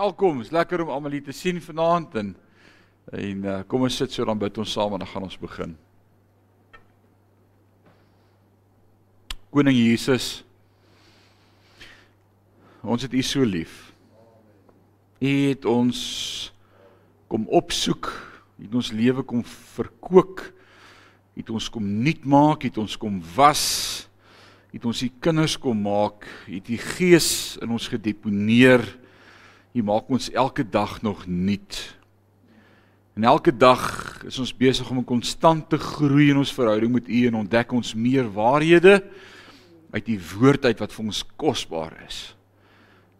Welkom. Dis lekker om almal hier te sien vanaand en en uh, kom ons sit so dan bid ons saam en dan gaan ons begin. Koning Jesus. Ons het U so lief. U het ons kom opsoek, U het ons lewe kom verkoop. U het ons kom nuut maak, U het ons kom was. U het ons U kinders kom maak. U het U Gees in ons gedeponeer. U maak ons elke dag nog nuut. En elke dag is ons besig om 'n konstante groei in ons verhouding met U en ontdek ons meer waarhede uit U woord uit wat vir ons kosbaar is.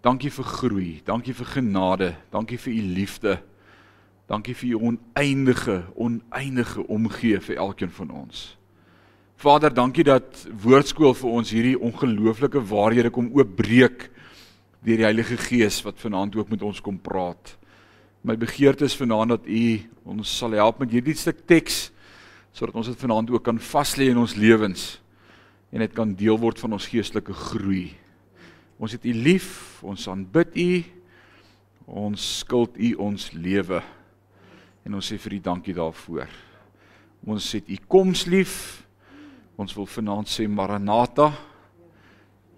Dankie vir groei, dankie vir genade, dankie vir U liefde. Dankie vir U oneindige, oneindige omgee vir elkeen van ons. Vader, dankie dat woordskool vir ons hierdie ongelooflike waarhede kom oopbreek deur die Heilige Gees wat vanaand ook met ons kom praat. My begeerte is vanaand dat U ons sal help met hierdie stuk teks sodat ons dit vanaand ook kan vas lê in ons lewens en dit kan deel word van ons geestelike groei. Ons het U lief, ons aanbid U. Ons skuld U ons lewe. En ons sê vir U dankie daarvoor. Ons het U koms lief. Ons wil vanaand sê Maranatha.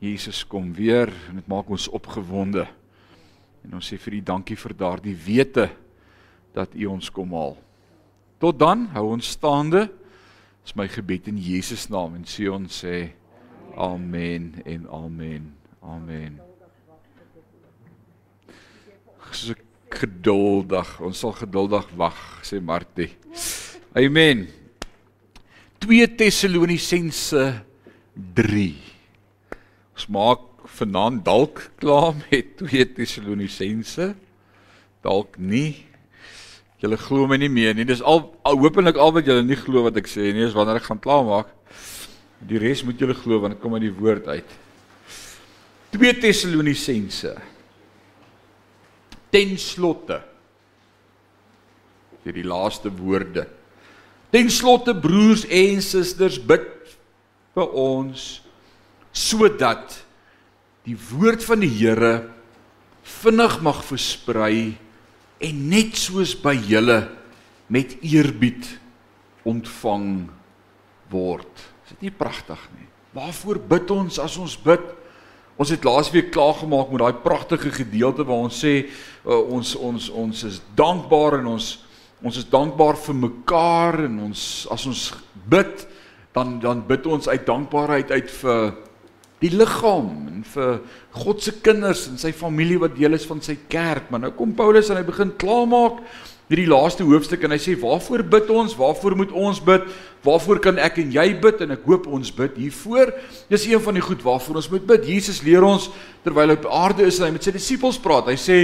Jesus kom weer en dit maak ons opgewonde. En ons sê vir U dankie vir daardie wete dat U ons kom haal. Tot dan, hou ons staande. Dis my gebed in Jesus naam en sê ons sê amen en amen. Amen. So geduldig. Ons sal geduldig wag, sê Martie. Amen. 2 Tessalonisense 3. Ons maak vanaand dalk klaar met 2 Tessalonisense. Dalk nie. Julle glo my nie meer nie. Dis al, al hopelik al wat julle nie glo wat ek sê nie, is wanneer ek gaan klaar maak. Die res moet julle glo want dit kom uit die woord uit. 2 Tessalonisense. Ten slotte. Vir die laaste woorde. Ten slotte broers en susters bid vir ons sodat die woord van die Here vinnig mag versprei en net soos by julle met eerbied ontvang word. Is dit nie pragtig nie? Waarvoor bid ons as ons bid? Ons het laasweek klaar gemaak met daai pragtige gedeelte waar ons sê uh, ons ons ons is dankbaar en ons ons is dankbaar vir mekaar en ons as ons bid dan dan bid ons uit dankbaarheid uit vir die liggaam en vir God se kinders en sy familie wat deel is van sy kerk. Maar nou kom Paulus en hy begin klaarmaak hierdie laaste hoofstuk en hy sê waarvoor bid ons? Waarvoor moet ons bid? Waarvoor kan ek en jy bid? En ek hoop ons bid hiervoor. Dis een van die goed waarvoor ons moet bid. Jesus leer ons terwyl hy op aarde is en hy met sy disippels praat. Hy sê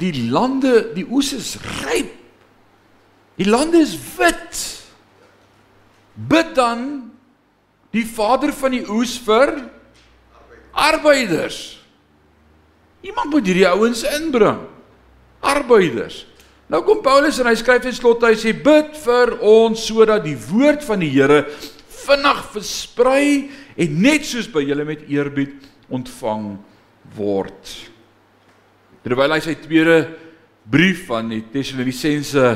die lande, die oes is ryp. Die lande is wit. Bid dan die Vader van die oes vir arbeiders. Iemand moet hierdie ouens inbring. Arbeiders. Nou kom Paulus en hy skryf in slot hy sê bid vir ons sodat die woord van die Here vinnig versprei en net soos by julle met eerbied ontvang word. Terwyl hy sy tweede brief aan die Tessalonisense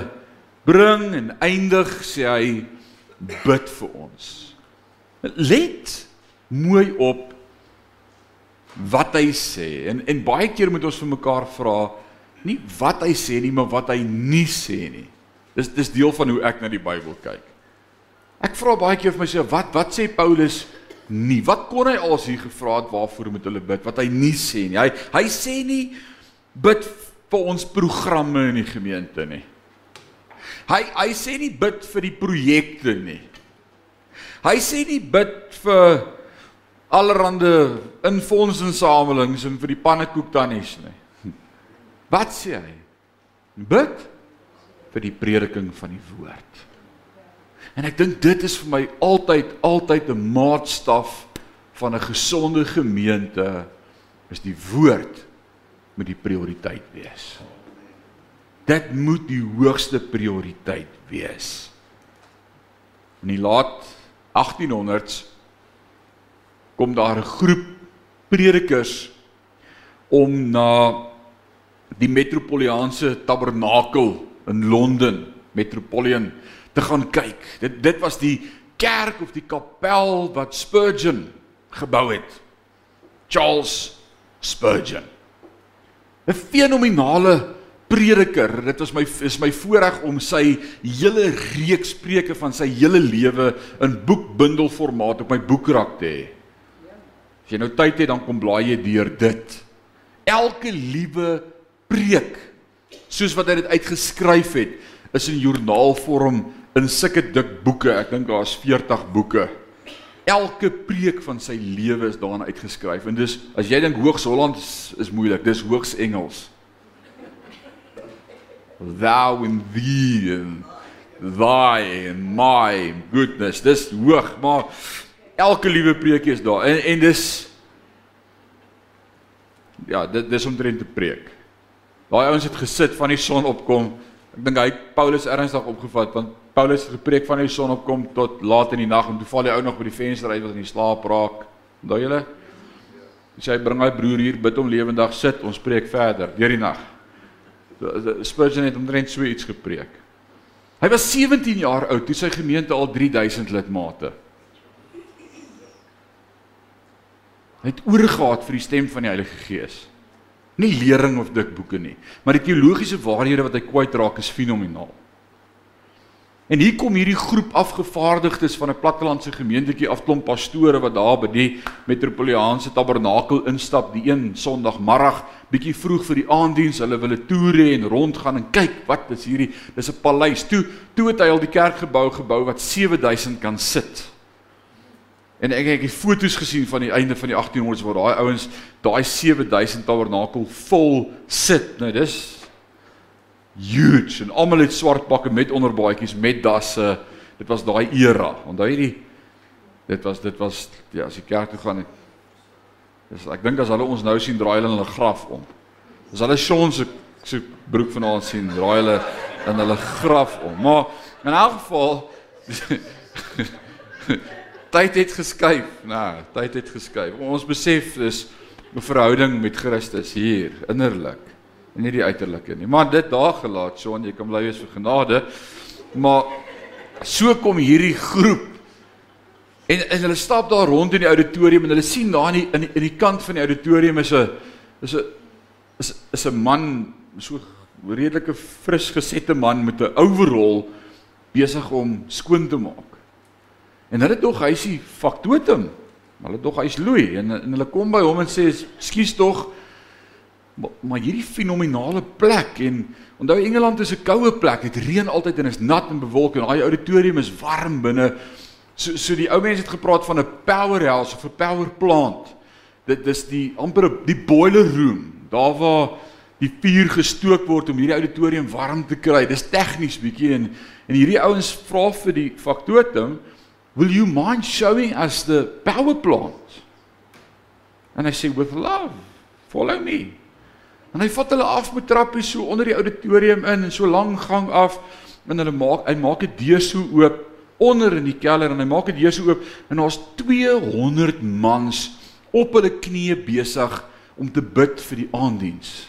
bring en eindig, sê hy bid vir ons. Let mooi op wat hy sê en en baie keer moet ons vir mekaar vra nie wat hy sê nie, maar wat hy nie sê nie. Dis dis deel van hoe ek na die Bybel kyk. Ek vra baie keer vir myself, wat wat sê Paulus nie? Wat kon hy als hier gevra het waarvoor moet hulle bid wat hy nie sê nie? Hy hy sê nie bid vir ons programme in die gemeente nie. Hy hy sê nie bid vir die projekte nie. Hy sê nie bid vir allerhande infondsinsamelings en vir die pannekoek tannies nie. Wat sê hy? Bid vir die prediking van die woord. En ek dink dit is vir my altyd altyd 'n maatstaf van 'n gesonde gemeente is die woord moet die prioriteit wees. Dit moet die hoogste prioriteit wees. In die laat 1800s kom daar 'n groep predikers om na die Metropolitaanse Tabernakel in Londen, Metropolitan, te gaan kyk. Dit dit was die kerk of die kapel wat Spurgeon gebou het. Charles Spurgeon. 'n Fenominale prediker. Dit was my is my voorreg om sy hele reeks preke van sy hele lewe in boekbundelformaat op my boekrak te hê. As jy nou tyd het, dan kom blaai jy deur dit. Elke liewe preek soos wat hy dit uitgeskryf het, is in joernaalvorm in sulke dik boeke. Ek dink daar's 40 boeke. Elke preek van sy lewe is daarin uitgeskryf. En dis as jy dink Hoogs Holland is, is moeilik, dis Hoogs Engels. Thou and thee and thy and my goodness. Dis hoog, maar elke liewe preekie is daar. En en dis ja, dit dis omtrent 'n preek. Daai ouens het gesit van die son opkom. Ek dink hy Paulus ernstig opgevat want Paulus het gepreek van die son opkom tot laat in die nag en toe val die ou nog by die venster uit wat in die slaap raak. Onthou julle? Hy sê bring my broer hier bid hom lewendig sit, ons preek verder deur die nag. Spurgeon het omtrent so iets gepreek. Hy was 17 jaar oud toe sy gemeente al 3000 lidmate. Hy het oorgegaan vir die stem van die Heilige Gees. Nie lering of dik boeke nie, maar die teologiese waarhede wat hy kwyt raak is fenomenaal. En hier kom hierdie groep afgevaardigdes van 'n plattelandse gemeentetjie af klomp pastore wat daar by die metropolitaanse tabernakel instap die een Sondagmiddag bietjie vroeg vir die aanddiens. Hulle wil 'n toer hê en rondgaan en kyk wat is hierdie dis 'n paleis. Toe toe het hy al die kerkgebou gebou wat 7000 kan sit. En ek ek het foto's gesien van die einde van die 1800s waar daai ouens daai 7000 tabernakel vol sit. Nou dis huge en almal het swart pakke met onderbaadjies met dasse. Dit was daai era. Onthou jy die dit was dit was ja, as jy kerk toe gaan het. Dis ek dink as hulle ons nou sien draai hulle hulle graf om. As hulle Sean se se broek vanaand sien, draai hulle in hulle graf om. Maar in elk geval tyd het geskuif. Nou, tyd het geskuif. Ons besef dis 'n verhouding met Christus hier innerlik en nie die uiterlike nie. Maar dit daar gelaat, Sean, jy kan bly wees vir genade. Maar so kom hierdie groep en en hulle stap daar rond in die auditorium en hulle sien daar in die, in die, in die kant van die auditorium is 'n is 'n is is 'n man so redelike fris gesette man met 'n overall besig om skoon te maak. En hulle tog hy's faktotum. Hulle tog hy's loei en, en hulle kom by hom en sê skuis tog maar, maar hierdie fenominale plek en onthou Engeland is 'n koue plek. Dit reën altyd en is nat en bewolk en daai auditorium is warm binne. So so die ou mense het gepraat van 'n powerhouse of 'n power plant. Dit dis die amper die boiler room. Daar waar die vuur gestook word om hierdie auditorium warm te kry. Dis tegnies bietjie en en hierdie ouens vra vir die faktotum Will you mind showing us the power plant? And I say with love. Follow me. En hy vat hulle af met trappies so onder die auditorium in en so lang gang af en hulle maak hy maak 'n deur so oop onder in die kelder en hy maak 'n deur so oop en daar's 200 mans op hulle knieë besig om te bid vir die aanddiens.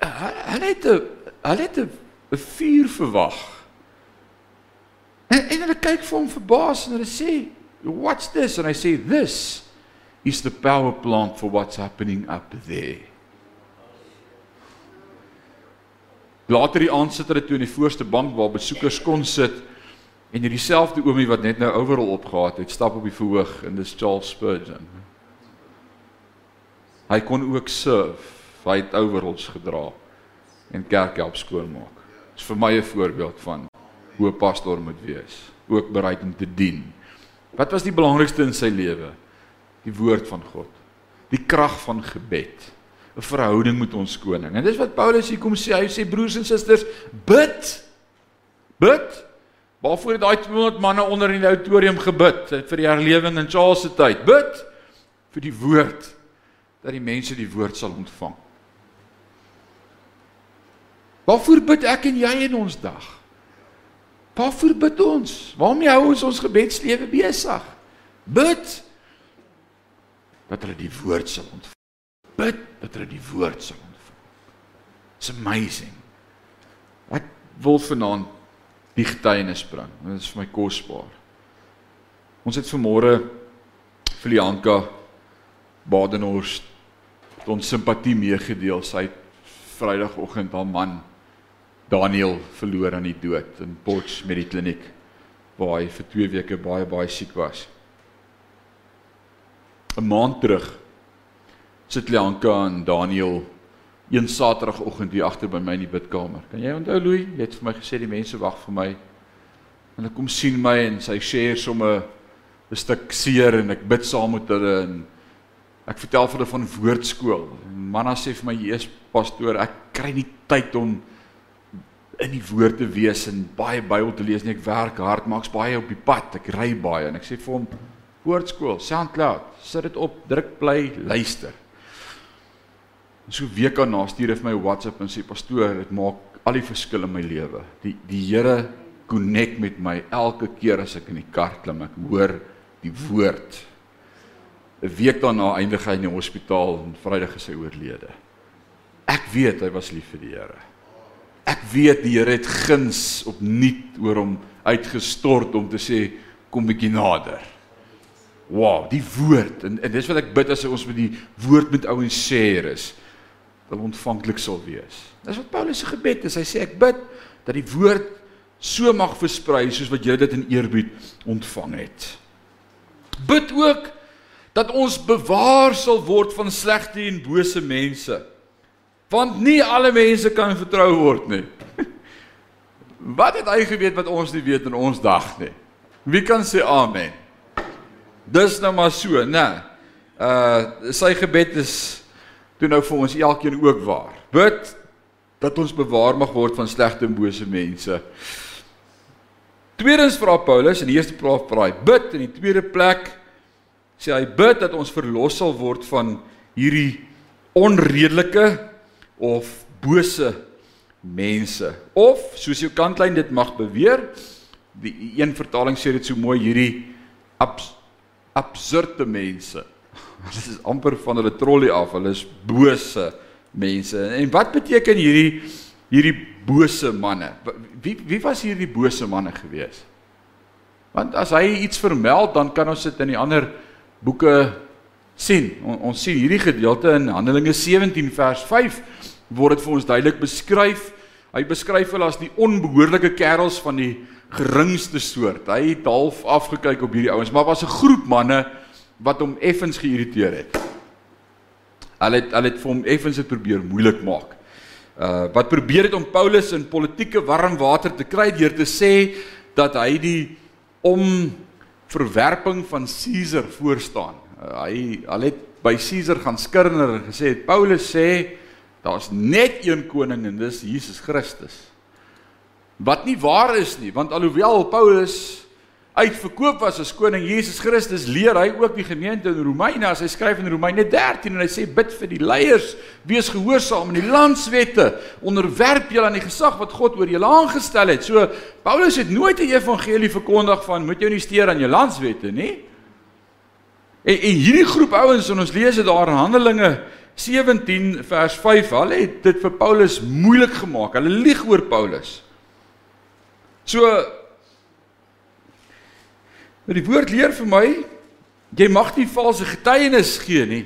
Hulle het 'n hulle het 'n vuur verwag. En, en hulle kyk vir hom verbaas en hulle sê, "What's this?" And I say, "This is the power plant for what's happening up there." Later die aand sit hulle toe in die voorste bank waar besoekers kon sit en hierdie selfde oomie wat net nou overal opgehaat het, stap op die verhoog en dis Charles Spurgeon. Hy kon ook surf, hy het overalls gedra en kerk help skoonmaak. Dis vir my 'n voorbeeld van hoe 'n pastoor moet wees, ook bereid om te dien. Wat was die belangrikste in sy lewe? Die woord van God. Die krag van gebed. 'n Verhouding met ons koning. En dis wat Paulus hier kom sê, hy sê broers en susters, bid. Bid. Waarvoor het daai 200 manne onder in die auditorium gebid vir die herlewing in Charles se tyd? Bid vir die woord dat die mense die woord sal ontvang. Waarvoor bid ek en jy in ons dag? Waarvoor bid ons? Waarom hou ons ons gebedslewe besig? Bid dat hulle die woord sal ontvang. bid dat hulle die woord sal ontvang. It's amazing. Ek wil vanaand die getuienis bring. Dit is vir my kosbaar. Ons het vanmôre vir Lianka Badenhorst ons simpatie meegedeel. Sy het Vrydagoggend haar man Daniel verloor aan die dood in Potch met die kliniek waar hy vir 2 weke baie baie siek was. 'n Maand terug sit Lianka en Daniel een Saterdagoggend hier agter by my in die bidkamer. Kan jy onthou Louis? Jy het vir my gesê die mense wag vir my. En hulle kom sien my en sy share sommer 'n stuk seer en ek bid saam met hulle en ek vertel vir hulle van woordskool. Manna sê vir my, "Jesus pastoor, ek kry nie tyd om in die woord te wees en baie Bybel te lees nie. Ek werk hard, maak's baie op die pad. Ek ry baie." En ek sê vir hom, "Woordskool, SoundCloud, sit dit op, druk play, luister." En so week daarna stuur hy vir my WhatsApp en sê pastoor, dit maak al die verskil in my lewe. Die die Here connect met my elke keer as ek in die kar klim. Ek hoor die woord. 'n Week daarna eindig hy in die hospitaal en Vrydag is hy oorlede. Ek weet hy was lief vir die Here. Ek weet die Here het guns opnuut oor hom uitgestort om te sê kom bietjie nader. Wow, die woord en, en dis wat ek bid as ons met die woord met ouens share is wil ontvanklik sal wees. Dis wat Paulus se gebed is. Hy sê ek bid dat die woord so mag versprei soos wat jy dit in eerbied ontvang het. Bid ook dat ons bewaar sal word van slegte en bose mense. Want nie alle mense kan vertrou word nie. Wat het hy geweet wat ons nie weet in ons dag nie? Wie kan sê amen? Dis nou maar so, né? Uh sy gebed is toe nou vir ons elkeen ook waar. Bid dat ons bewaar mag word van slegte en bose mense. Tweedens vra Paulus in die eerste plek hy bid in die tweede plek sê hy bid dat ons verlos sal word van hierdie onredelike of bose mense of soos jou kantlyn dit mag beweer die een vertaling sê dit so mooi hierdie abs, absurde mense Dit is amper van hulle trollie af. Hulle is bose mense. En wat beteken hierdie hierdie bose manne? Wie wie was hierdie bose manne gewees? Want as hy iets vermeld, dan kan ons dit in die ander boeke sien. On, ons sien hierdie gedeelte in Handelinge 17 vers 5 word dit vir ons duidelik beskryf. Hy beskryf hulle as die onbehoorlike kerels van die geringste soort. Hy het half afgekyk op hierdie ouens, maar was 'n groep manne wat hom effens geïrriteer het. Hulle het hulle het vir hom effens dit probeer moeilik maak. Uh wat probeer het om Paulus in politieke warm water te kry deur te sê dat hy die om verwerping van Caesar voorstaan. Uh, hy al het by Caesar gaan skirner en gesê het Paulus sê daar's net een koning en dis Jesus Christus. Wat nie waar is nie, want alhoewel Paulus uitverkoop was as koning Jesus Christus, leer hy ook die gemeente in Romeine as hy skryf in Romeine 13 en hy sê bid vir die leiers, wees gehoorsaam aan die landswette, onderwerp julle aan die gesag wat God oor julle aangestel het. So Paulus het nooit 'n evangelie verkondig van moet jou nie steur aan jou landswette nie. En, en hierdie groep ouens en ons lees dit daar in Handelinge 17 vers 5, hulle het dit vir Paulus moeilik gemaak. Hulle lieg oor Paulus. So die woord leer vir my jy mag nie valse getuienis gee nie.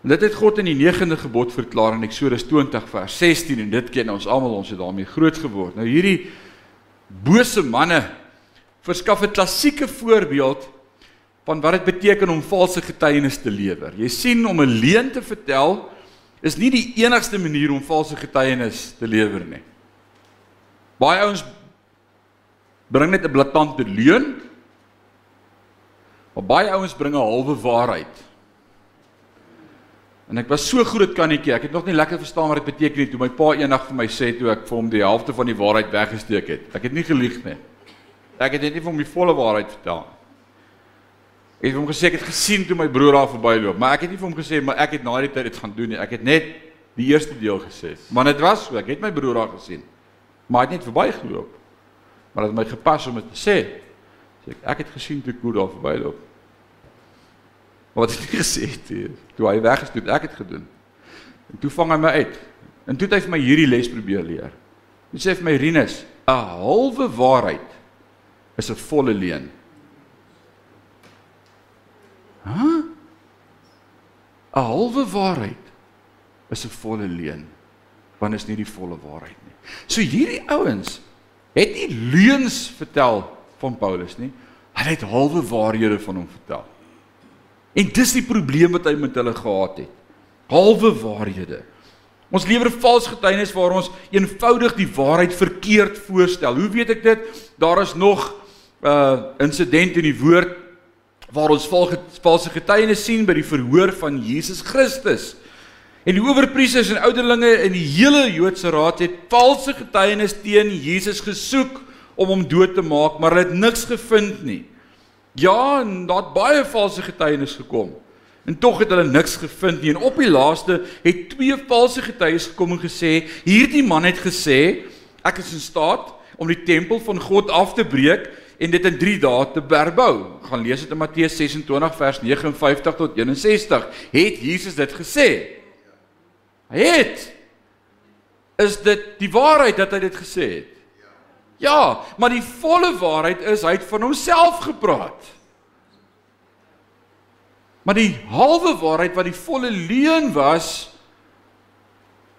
En dit het God in die 9de gebod verklaar in Eksodus 20 vers 16 en dit ken ons almal ons het daarmee groot geword. Nou hierdie bose manne verskaf 'n klassieke voorbeeld van wat dit beteken om valse getuienis te lewer. Jy sien om 'n leuen te vertel is nie die enigste manier om valse getuienis te lewer nie. Baie ouens bring net 'n blaatante leuen. Maar baie ouens bring 'n halwe waarheid. En ek was so groot kannetjie, ek het nog nie lekker verstaan wat dit beteken nie toe my pa eendag vir my sê toe ek vir hom die helfte van die waarheid weggesteek het. Ek het nie gelieg nie. Ek het net nie vir hom die volle waarheid vertel. Ek het hom gesê ek het gesien toe my broer daar verbyloop, maar ek het nie vir hom gesê maar ek het na die tyd dit gaan doen nie. Ek het net die eerste deel gesê. Maar dit was so, ek het my broer daar gesien. Maar hy het net verbygeloop. Maar dit het my gepas om dit te sê. Sê ek ek het gesien toe ek daar verbyloop. Wat het hy gesê toe? Toe hy weg is, toe ek het gedoen. En toe vang hy my uit. En toe het hy vir my hierdie les probeer leer. Hy sê vir my Rinus, 'n halwe waarheid is 'n volle leuen. Hæ? Huh? 'n Halwe waarheid is 'n volle leuen. Want is nie die volle waarheid nie. So hierdie ouens het nie leuns vertel van Paulus nie. Hulle het halwe waarhede van hom vertel. En dis die probleem wat hy met hulle gehad het. Halwe waarhede. Ons lewer 'n vals getuienis waar ons eenvoudig die waarheid verkeerd voorstel. Hoe weet ek dit? Daar is nog 'n uh, insident in die woord waar ons valse getuienis sien by die verhoor van Jesus Christus. En die owerpriesters en ouderlinge in die hele Joodse raad het valse getuienis teen Jesus gesoek om hom dood te maak, maar hulle het niks gevind nie. Ja, en daar het baie valse getuienis gekom. En tog het hulle niks gevind nie. En op die laaste het twee valse getuies gekom en gesê, hierdie man het gesê, ek is in staat om die tempel van God af te breek en dit in 3 dae te herbou. Gaan lees dit in Matteus 26 vers 59 tot 61. Het Jesus dit gesê? Hy het. Is dit die waarheid dat hy dit gesê het? Ja, maar die volle waarheid is hy het van homself gepraat. Maar die halwe waarheid wat die volle leuen was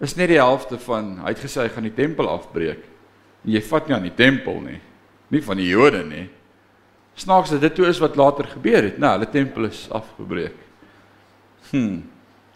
is net die helfte van hy het gesê hy gaan die tempel afbreek. En jy vat nie aan die tempel nie. Nie van die Jode nie. Snaaks dat dit toe is wat later gebeur het. Nou, hulle tempel is afgebreek. Hm.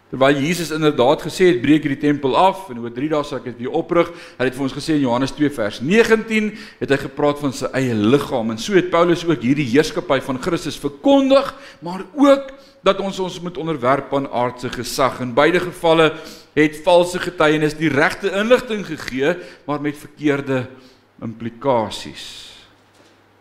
Terwyl Jesus inderdaad gesê het breek hierdie tempel af en oor 3 dae sal ek dit weer oprig. Hy het vir ons gesê in Johannes 2 vers 19 het hy gepraat van sy eie liggaam en so het Paulus ook hierdie heerskappy van Christus verkondig, maar ook dat ons ons moet onderwerp aan aardse gesag. In beide gevalle het valse getuienis die regte inligting gegee, maar met verkeerde implikasies.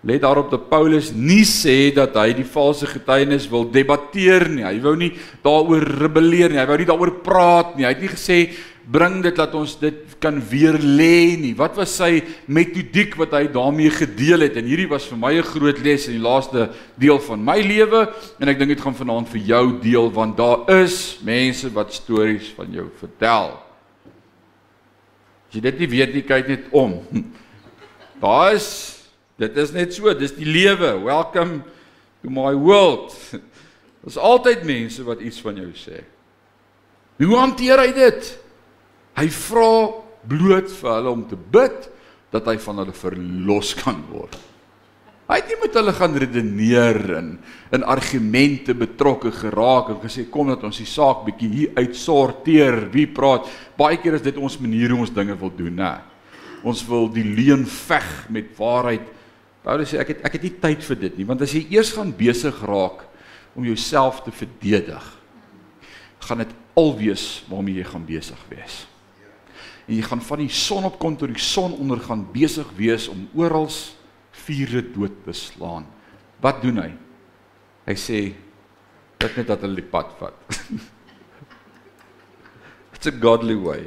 Let daarop dat Paulus nie sê dat hy die valse getuienis wil debatteer nie. Hy wou nie daaroor rebelleer nie. Hy wou nie daaroor praat nie. Hy het nie gesê bring dit dat ons dit kan weer lê nie. Wat was sy metodiek wat hy daarmee gedeel het? En hierdie was vir my 'n groot les in die laaste deel van my lewe en ek dink dit gaan vanaand vir jou deel want daar is mense wat stories van jou vertel. As jy dit nie weet nie, kyk net om. Daar is Dit is net so, dis die lewe. Welcome to my world. Daar's altyd mense wat iets van jou sê. Hoe hanteer hy dit? Hy vra bloot vir hulle om te bid dat hy van hulle verlos kan word. Hy het nie met hulle gaan redeneer en in argumente betrokke geraak en gesê kom dat ons die saak bietjie hier uitsorteer. Wie praat? Baie keer is dit ons manier hoe ons dinge wil doen, né? Ons wil die leuen veg met waarheid Paulus sê ek het ek het nie tyd vir dit nie want as jy eers gaan besig raak om jouself te verdedig gaan dit alwees waarmee jy gaan besig wees. En jy gaan van die son op kom tot die son onder gaan besig wees om oral vure dood te slaan. Wat doen hy? Hy sê dit net dat hulle die pad vat. It's a godly way.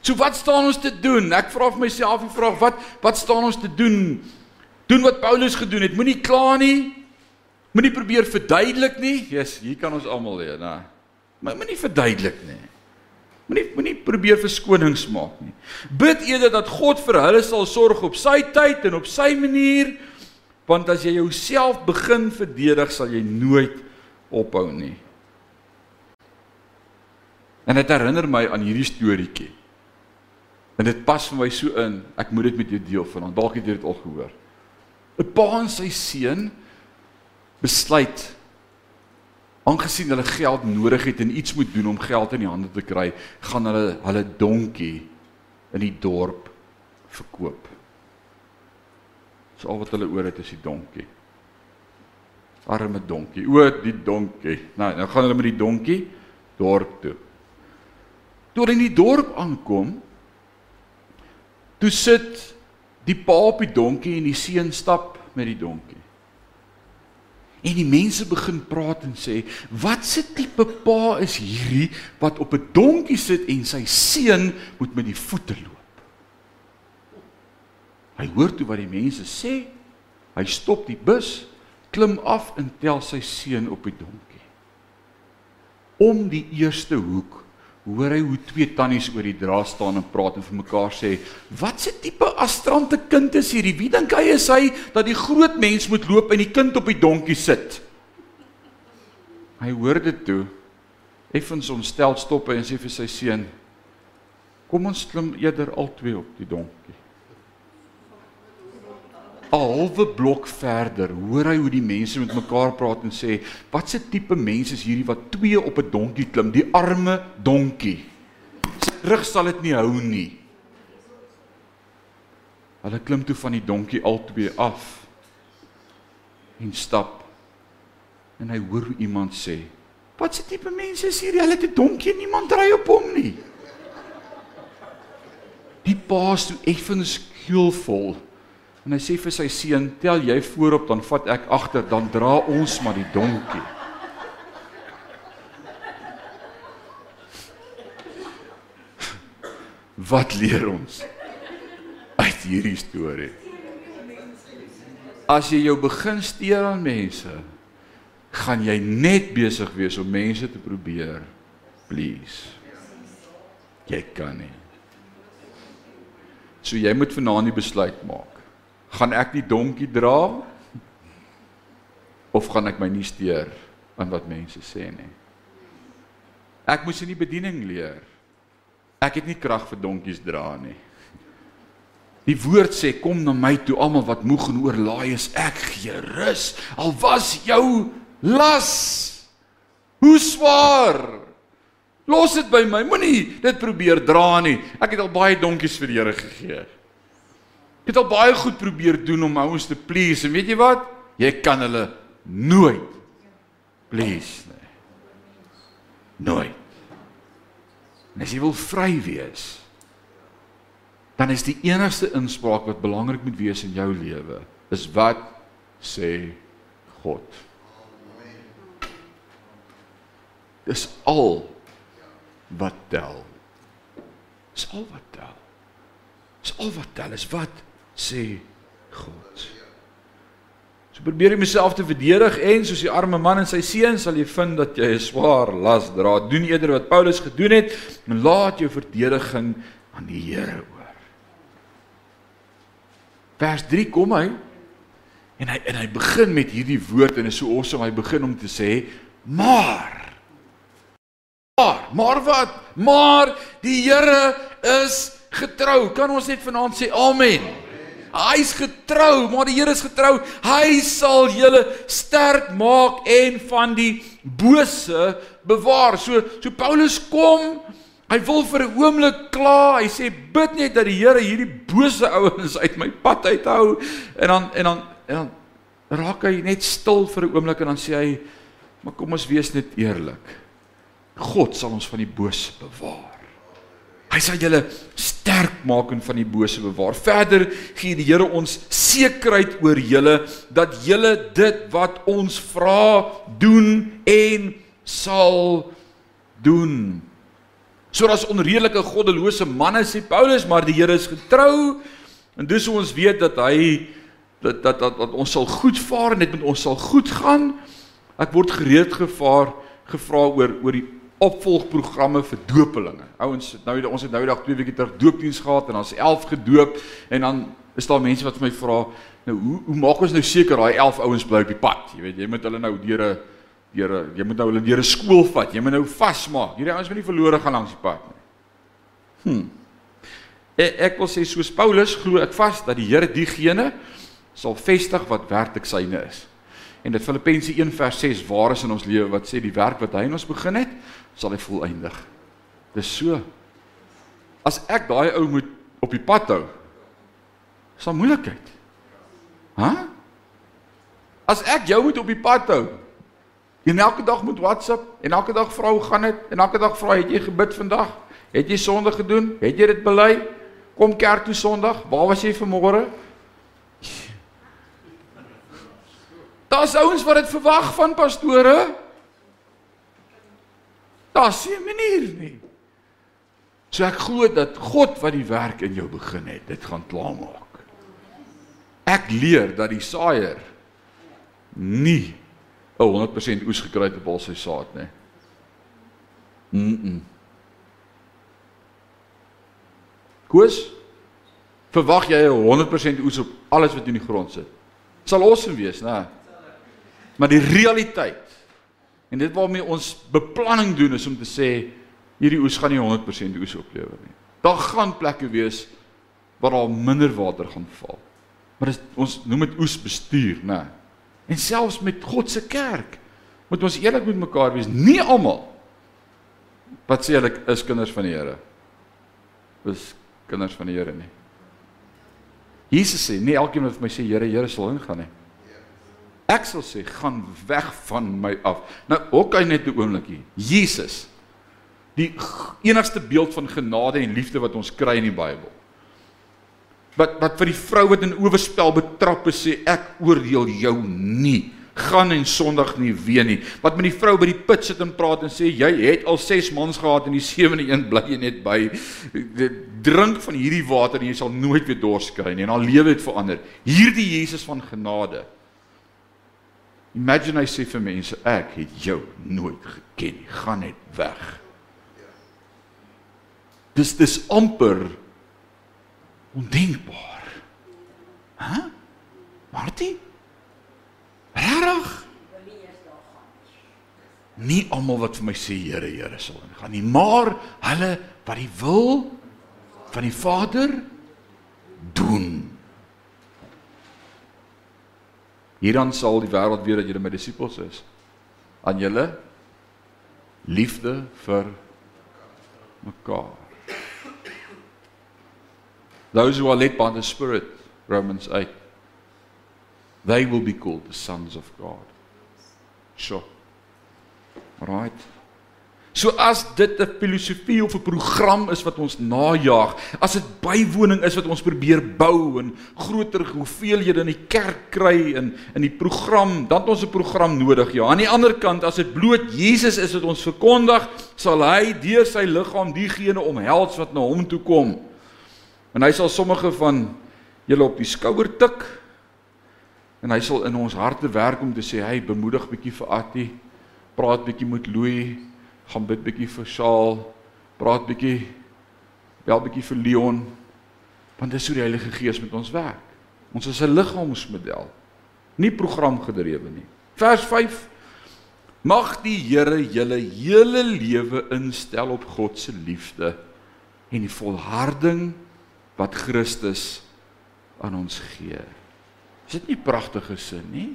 So wat staan ons te doen? Ek vra vir myself die vraag, wat wat staan ons te doen Doen wat Paulus gedoen het. Moenie kla nie. Moenie probeer verduidelik nie. Jesus, hier kan ons almal leer, né? Maar moenie verduidelik nie. Moenie moenie probeer verskonings maak nie. Bid eerder dat God vir hulle sal sorg op sy tyd en op sy manier, want as jy jouself begin verdedig, sal jy nooit ophou nie. En dit herinner my aan hierdie storieetjie. En dit pas vir my so in. Ek moet dit met jou deel vanaand. Dalk het jy dit al gehoor. 'n pa en sy seun besluit aangesien hulle geld nodig het en iets moet doen om geld in die hande te kry, gaan hulle hulle donkie in die dorp verkoop. Dis al wat hulle oor het is die donkie. Arme donkie. O, die donkie. Nou, nou gaan hulle met die donkie dorp toe. Toe hulle in die dorp aankom, toe sit die pa op die donkie en die seun stap met die donkie. En die mense begin praat en sê, "Wat se tipe pa is hierdie wat op 'n donkie sit en sy seun moet met die voete loop?" Hy hoor toe wat die mense sê. Hy stop die bus, klim af en tel sy seun op die donkie. om die eerste hoek hoor hy hoe twee tannies oor die dra staan en praat en vir mekaar sê: "Wat se tipe astrante kind is hierdie? Wie dink hy is hy dat die groot mens moet loop en die kind op die donkie sit?" Hy hoor dit toe. Effens ontstel stop hy en sê vir sy seun: "Kom ons klim eerder albei op die donkie." 'n halwe blok verder hoor hy hoe die mense met mekaar praat en sê: "Wat 'n tipe mense is hierdie wat twee op 'n donkie klim, die arme donkie. Sy rug sal dit nie hou nie." Hulle klim toe van die donkie albei af en stap. En hy hoor hoe iemand sê: "Wat 'n tipe mense is hierdie? Hulle het 'n donkie en niemand ry op hom nie." Die paas toe effens skuilvol En hy sê vir sy seun: "Tel jy voorop, dan vat ek agter, dan dra ons maar die donkie." Wat leer ons uit hierdie storie? As jy jou begin steur aan mense, gaan jy net besig wees om mense te probeer please. Jy kan nie. So jy moet vanaand die besluit maak gaan ek die donkie dra of gaan ek my nie steur aan wat mense sê nie. Ek moes in die bediening leer. Ek het nie krag vir donkies dra nie. Die woord sê kom na my toe almal wat moeg en oorlaai is, ek gee rus. Al was jou las hoe swaar. Los dit by my. Moenie dit probeer dra nie. Ek het al baie donkies vir die Here gegee. Ek het al baie goed probeer doen om ouens te please en weet jy wat? Jy kan hulle nooit please nie. Nooit. En as jy wil vry wees, dan is die enigste inspraak wat belangrik moet wees in jou lewe, is wat sê God. Dis al wat tel. Dis al wat tel. Dis al wat tel is wat sê God. So probeer jy myself te verdedig en soos die arme man en sy seun sal jy vind dat jy 'n swaar las dra. Doen eerder wat Paulus gedoen het en laat jou verdediging aan die Here oor. Vers 3 kom hy en hy en hy begin met hierdie woord en is so awesome hy begin om te sê maar maar maar wat maar die Here is getrou kan ons net vanaand sê amen Hy's getrou, maar die Here is getrou. Hy sal julle sterk maak en van die bose bewaar. So so Paulus kom, hy wil vir 'n oomblik kla. Hy sê bid net dat die Here hierdie bose ouens uit my pad uithou en dan en dan en dan raak hy net stil vir 'n oomblik en dan sê hy maar kom ons wees net eerlik. God sal ons van die bose bewaar. Hy sal julle sterk maak en van die bose bewaar. Verder gee die Here ons sekerheid oor julle dat julle dit wat ons vra doen en sal doen. Soos onredelike goddelose manne sê Paulus, maar die Here is getrou en hoe ons weet dat hy dat dat dat, dat ons sal goed vaar en dit met ons sal goed gaan. Ek word gereed gevaar gevra oor oor die opvolgprogramme vir doopelinge. Ouens, nou ons het nou die dag twee weke terug doopdiens gehad en ons 11 gedoop en dan is daar mense wat vir my vra, nou hoe hoe maak ons nou seker daai 11 ouens bly op die pad? Jy weet, jy moet hulle nou deur 'n deur 'n jy moet nou hulle deur 'n skool vat. Jy moet nou vasmaak. Hierdie ouens moet nie verlore gaan langs die pad nie. Hm. Ek, ek wil sê soos Paulus glo ek vas dat die Here diegene sal vestig wat werklik syne is. En dit Filippense 1 vers 6 waar is in ons lewe wat sê die werk wat hy in ons begin het, sal hy volëindig. Dis so. As ek daai ou moet op die pad hou, sal moeilikheid. Hæ? As ek jou moet op die pad hou, en elke dag moet WhatsApp en elke dag vrou gaan dit en elke dag vra het jy gebid vandag? Het jy sonde gedoen? Het jy dit bely? Kom kerk toe Sondag. Waar was jy vanmôre? Daar's ouens wat dit verwag van pastore. Daar's nie 'n manier nie. So ek glo dat God wat die werk in jou begin het, dit gaan klaarmaak. Ek leer dat die saaier nie 'n 100% oes gekry het op al sy saad nie. Mm. -mm. Koos, verwag jy 100% oes op alles wat in die grond sit? Sal awesome wees, né? Maar die realiteit en dit waarmee ons beplanning doen is om te sê hierdie oes gaan nie 100% oes oplewer nie. Daar gaan plekke wees waar daar minder water gaan val. Maar dis ons noem dit oesbestuur, né? En selfs met God se kerk moet ons eerlik met mekaar wees. Nie almal wat sê hulle is kinders van die Here. Is kinders van die Here nie. Jesus sê, nie elkeen wat vir my sê Here, Here sal ingaan nie. Ek sal sê, gaan weg van my af. Nou, ook hy net 'n oombliekie. Jesus die enigste beeld van genade en liefde wat ons kry in die Bybel. Wat wat vir die vrou wat in oorspel betrap is sê ek oordeel jou nie gaan en sondig nie weer nie. Wat met die vrou by die put sit en praat en sê jy het al 6 mans gehad en die sewende een bly jy net by. Drink van hierdie water en jy sal nooit weer dors kry nie en haar lewe het verander. Hierdie Jesus van genade. Imagine hy sê vir mense ek het jou nooit geken nie. Gaan net weg. Dis dis amper ondenkbaar. Hæ? Huh? Martie? Regtig? Nie almal wat vir my sê Here, Here sal ingaan nie, maar hulle wat die wil van die Vader doen. Hierdan sal die wêreld weet dat julle my disippels is. Aan julle liefde vir mekaar. Those who are led by the Spirit, Romans 8 they will be called the sons of God. Sure. Right. So as dit 'n filosofie of 'n program is wat ons najag, as dit bywoning is wat ons probeer bou en groter hoeveelhede in die kerk kry en in die program, dan het ons 'n program nodig. Ja, aan die ander kant as dit bloot Jesus is wat ons verkondig, sal hy deur sy liggaam diegene omhels wat na hom toe kom. En hy sal sommige van julle op die skouer tik En hy sal in ons harte werk om te sê, "Hey, bemoedig bietjie vir Attie, praat bietjie met Louis, gaan bid bietjie vir Saul, praat bietjie bel bietjie vir Leon." Want dis hoe die Heilige Gees met ons werk. Ons is 'n liggaamsmodel, nie programgedrewe nie. Vers 5 Mag die Here julle hele lewe instel op God se liefde en die volharding wat Christus aan ons gee. Is dit nie pragtige sin nie?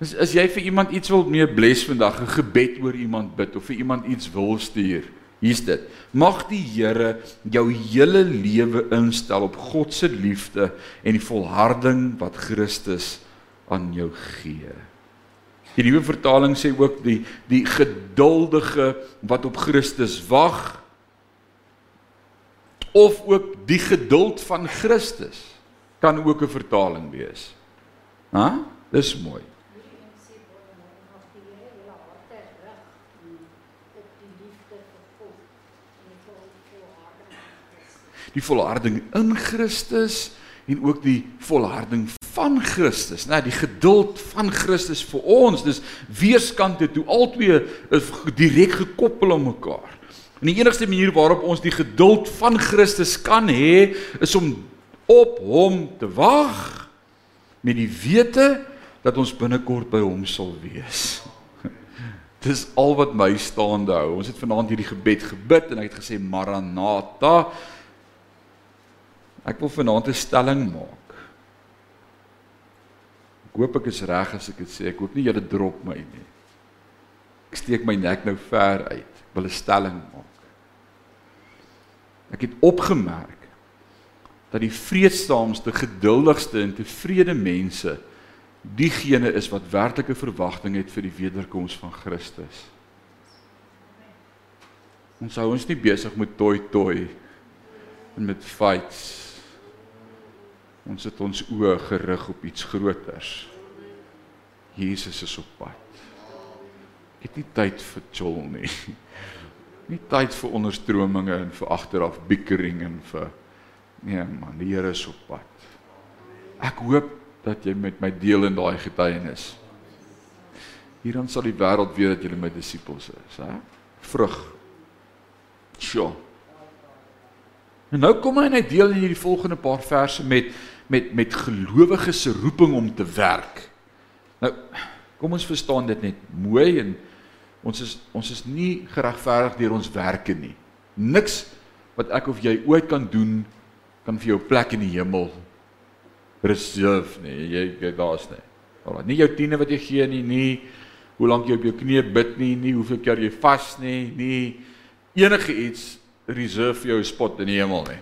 As as jy vir iemand iets wil mee bless vandag, 'n gebed oor iemand bid of vir iemand iets wil stuur, hier's dit. Mag die Here jou hele lewe instel op God se liefde en die volharding wat Christus aan jou gee. Die nuwe vertaling sê ook die die geduldige wat op Christus wag of ook die geduld van Christus kan ook 'n vertaling wees. Hæ? Dis mooi. Die volharding in Christus en ook die volharding van Christus, né, die geduld van Christus vir ons. Dis weerskante toe albei is direk gekoppel aan mekaar. En die enigste manier waarop ons die geduld van Christus kan hê, is om op hom te wag met die wete dat ons binnekort by hom sal wees. Dis al wat my staande hou. Ons het vanaand hierdie gebed gebid en ek het gesê Maranatha. Ek wil vanaand 'n stelling maak. Ek hoop ek is reg as ek dit sê. Ek hoop nie julle drop my nie. Ek steek my nek nou ver uit. Ek wil 'n stelling maak. Ek het opgemerk dat die vreedsaamste, geduldigste en tevrede mense diegene is wat werklike verwagting het vir die wederkoms van Christus. Ons hou ons nie besig met toi toi en met fights. Ons het ons oë gerig op iets groters. Jesus is op pad. Ek het nie tyd vir chol nie. Nie tyd vir onderstrominge en vir agteraf bickering en vir Nee man, die Here is op pad. Ek hoop dat jy met my deel in daai getuienis. Hierdan sal die wêreld weet dat jy my disippels is, hè? vrug. Sjoe. En nou kom hy net deel in hierdie volgende paar verse met met met gelowiges se roeping om te werk. Nou kom ons verstaan dit net mooi en ons is ons is nie geregverdig deur ons werke nie. Niks wat ek of jy ooit kan doen kan vir jou plek in die hemel reserve nie. Jy, jy daar's nie. Alraai, nie jou tiene wat jy gee nie, nie hoe lank jy op jou knieë bid nie, nie hoeveel keer jy vas nie, nie enige iets reserve vir jou spot in die hemel nie.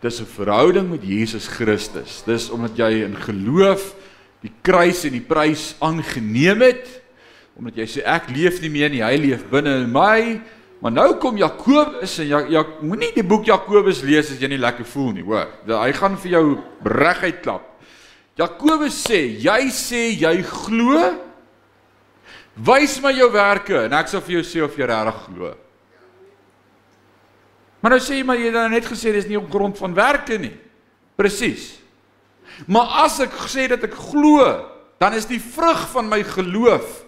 Dis 'n verhouding met Jesus Christus. Dis omdat jy in geloof die kruis en die prys aangeneem het. Omdat jy sê ek leef nie meer nie, hy leef binne in my. Maar nou kom Jakobus en ja, ja moenie die boek Jakobus lees as jy nie lekker voel nie, hoor. Hy gaan vir jou reguit klap. Jakobus sê, jy sê jy glo. Wys my jou werke en ek sal vir jou sê of jy regtig glo. Maar nou sê jy maar jy het nou net gesê dis nie op grond van werke nie. Presies. Maar as ek sê dat ek glo, dan is die vrug van my geloof.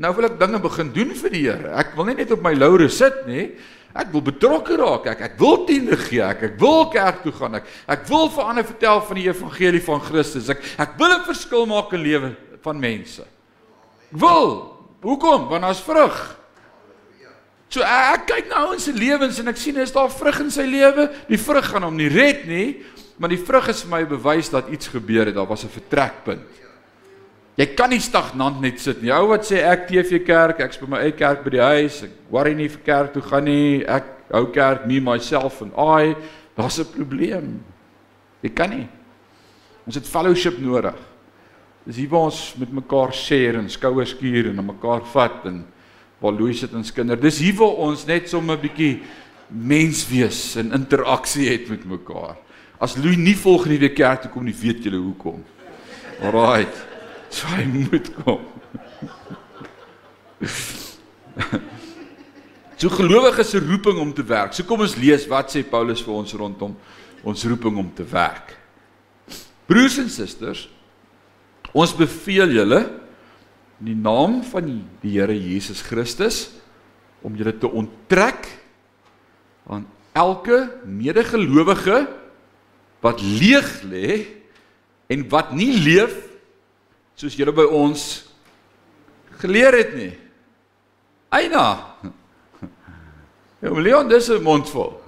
Nou wil ek dinge begin doen vir die Here. Ek wil nie net op my laure sit nie. Ek wil betrokke raak. Ek ek wil tiende gee. Ek ek wil kerk toe gaan. Ek ek wil vir ander vertel van die evangelie van Christus. Ek ek wil 'n verskil maak in lewe van mense. Ek wil. Hoekom? Want daar's vrug. So ek kyk na ouens se lewens en ek sien is daar vrug in sy lewe. Die vrug gaan hom nie red nie, maar die vrug is vir my bewys dat iets gebeur het. Daar was 'n vertrekpunt. Jy kan nie stagnant net sit nie. Ou wat sê ek TV kerk, ek's by my eie kerk by die huis, ek worry nie vir kerk toe gaan nie. Ek hou kerk me myself and I. Daar's 'n probleem. Jy kan nie. Ons het fellowship nodig. Dis hier waar ons met mekaar share en skouers skuur en mekaar vat en waar Louis sit en skinder. Dis hier waar ons net sommer 'n bietjie mens wees en interaksie het met mekaar. As Louis nie volgende week kerk toe kom nie, weet julle hoekom. Alraait. So hy moet kom. so gelowiges se roeping om te werk. So kom ons lees wat sê Paulus vir ons rondom ons roeping om te werk. Broers en susters, ons beveel julle in die naam van die Here Jesus Christus om julle te onttrek aan elke medegelowige wat leeg lê en wat nie leef soos julle by ons geleer het nie. Eina. Ja, Leon, dis 'n mondvol.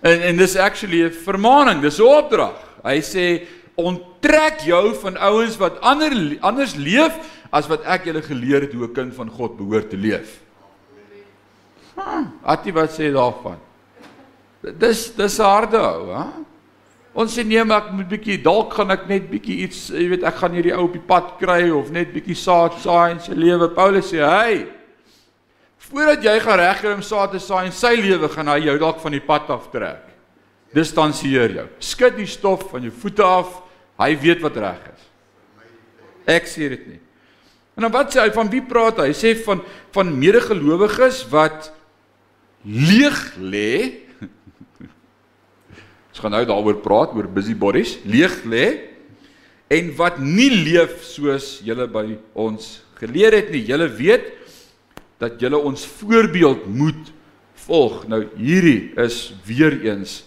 En en dis actually 'n vermaaning, dis 'n opdrag. Hy sê onttrek jou van ouens wat ander anders leef as wat ek julle geleer het hoe 'n kind van God behoort te leef. Atie wat sê daarvan? Dis dis harde ou, hè? Ons sê nee, maar ek moet bietjie dalk gaan ek net bietjie iets, jy weet, ek gaan hierdie ou op die pad kry of net bietjie saad saai in sy lewe. Paulus sê, "Hey, voordat jy gaan regkry om saad te saai in sy lewe, gaan hy jou dalk van die pad af trek. Distansieer jou. Skud die stof van jou voete af. Hy weet wat reg is." Ek sê dit nie. En dan wat sê hy van wie praat hy? Hy sê van van medegelowiges wat leeg lê. Ons gaan nou daaroor praat oor busybodies, leeg lê en wat nie leef soos julle by ons geleer het nie. Julle weet dat julle ons voorbeeld moet volg. Nou hierdie is weer eens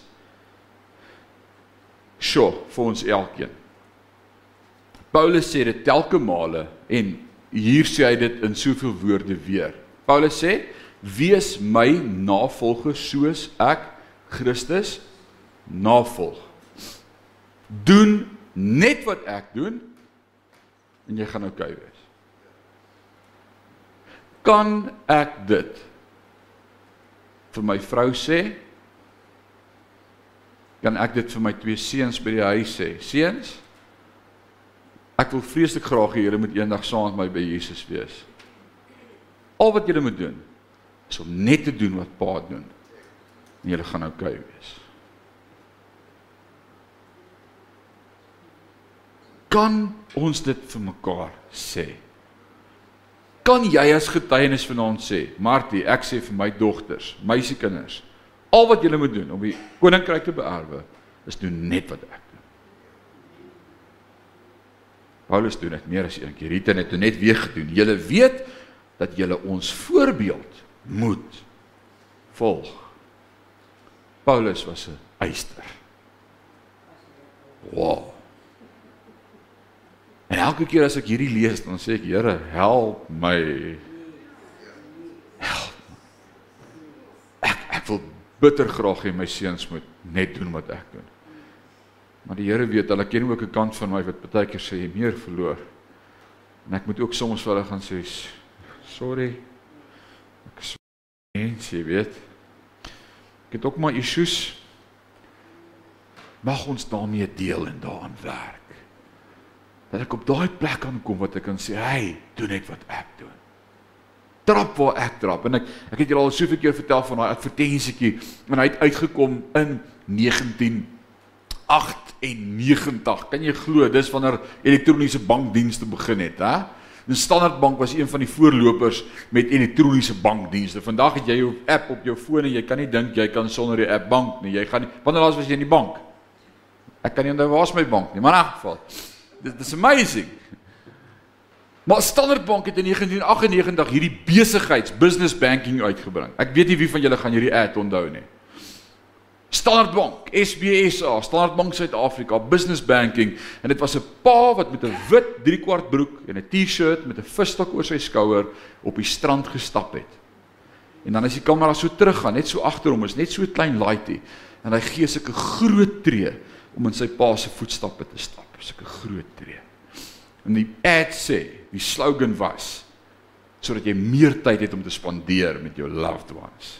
sjo vir ons elkeen. Paulus sê dit telke male en hier sê hy dit in soveel woorde weer. Paulus sê: "Wees my navolgers soos ek Christus navolg. Doen net wat ek doen en jy gaan oukei okay wees." Kan ek dit vir my vrou sê? Kan ek dit vir my twee seuns by die huis sê? Seuns, Ek wil vreeslik graag hê julle moet eendag saam met my by Jesus wees. Al wat julle moet doen is om net te doen wat Pa doen. En julle gaan oukei okay wees. Kan ons dit vir mekaar sê? Kan jy as getuienis vanaand sê, Martie, ek sê vir my dogters, meisiekinders, al wat julle moet doen om die koninkryk te beerwe, is doen net wat ek Paulus doen dit meer as een keer. Rita het dit net weer gedoen. Julle weet dat julle ons voorbeeld moet volg. Paulus was 'n eyster. Wow. En elke keer as ek hierdie lees, dan sê ek, Here, help my. Help. Ek ek wil bitter graag hê my seuns moet net doen wat ek doen. Maar die Here weet, hulle ken ook 'n kant van my wat baie keer sê jy meer verloor. En ek moet ook soms vir hulle gaan sê sorry. Ek is mens, jy weet. Ek het ook maar issues. Mag ons daarmee deel en daaraan werk. Dat ek op daai plek kan kom wat ek kan sê, "Hey, doen net wat ek doen." Trap waar ek trap en ek ek het julle al soveel keer vertel van daai advertensietjie en hy het uitgekom in 1998. Kan jy glo dis wanneer elektroniese bankdienste begin het, hè? Die Standard Bank was een van die voorlopers met elektroniese bankdienste. Vandag het jy jou app op jou foon en jy kan nie dink jy kan sonder die app bank nie. Jy gaan nie Wanneer laas was jy in die bank? Ek kan nie onthou waar's my bank nie, maar in elk geval. Dit is amazing. Maar Standard Bank het in 1998 hierdie besigheids business banking uitgebring. Ek weet nie wie van julle gaan hierdie ad onthou nie. Standard Bank, SBSA, Standard Bank Suid-Afrika, business banking en dit was 'n pa wat met 'n wit 3/4 broek en 'n T-shirt met 'n visstok oor sy skouer op die strand gestap het. En dan as die kamera so teruggaan, net so agter hom is net so klein laaitie en hy gee sulke groot tree om in sy pa se voetstappe te stap, sulke groot tree. En die ad sê, die slogan was sodat jy meer tyd het om te spandeer met jou loved ones.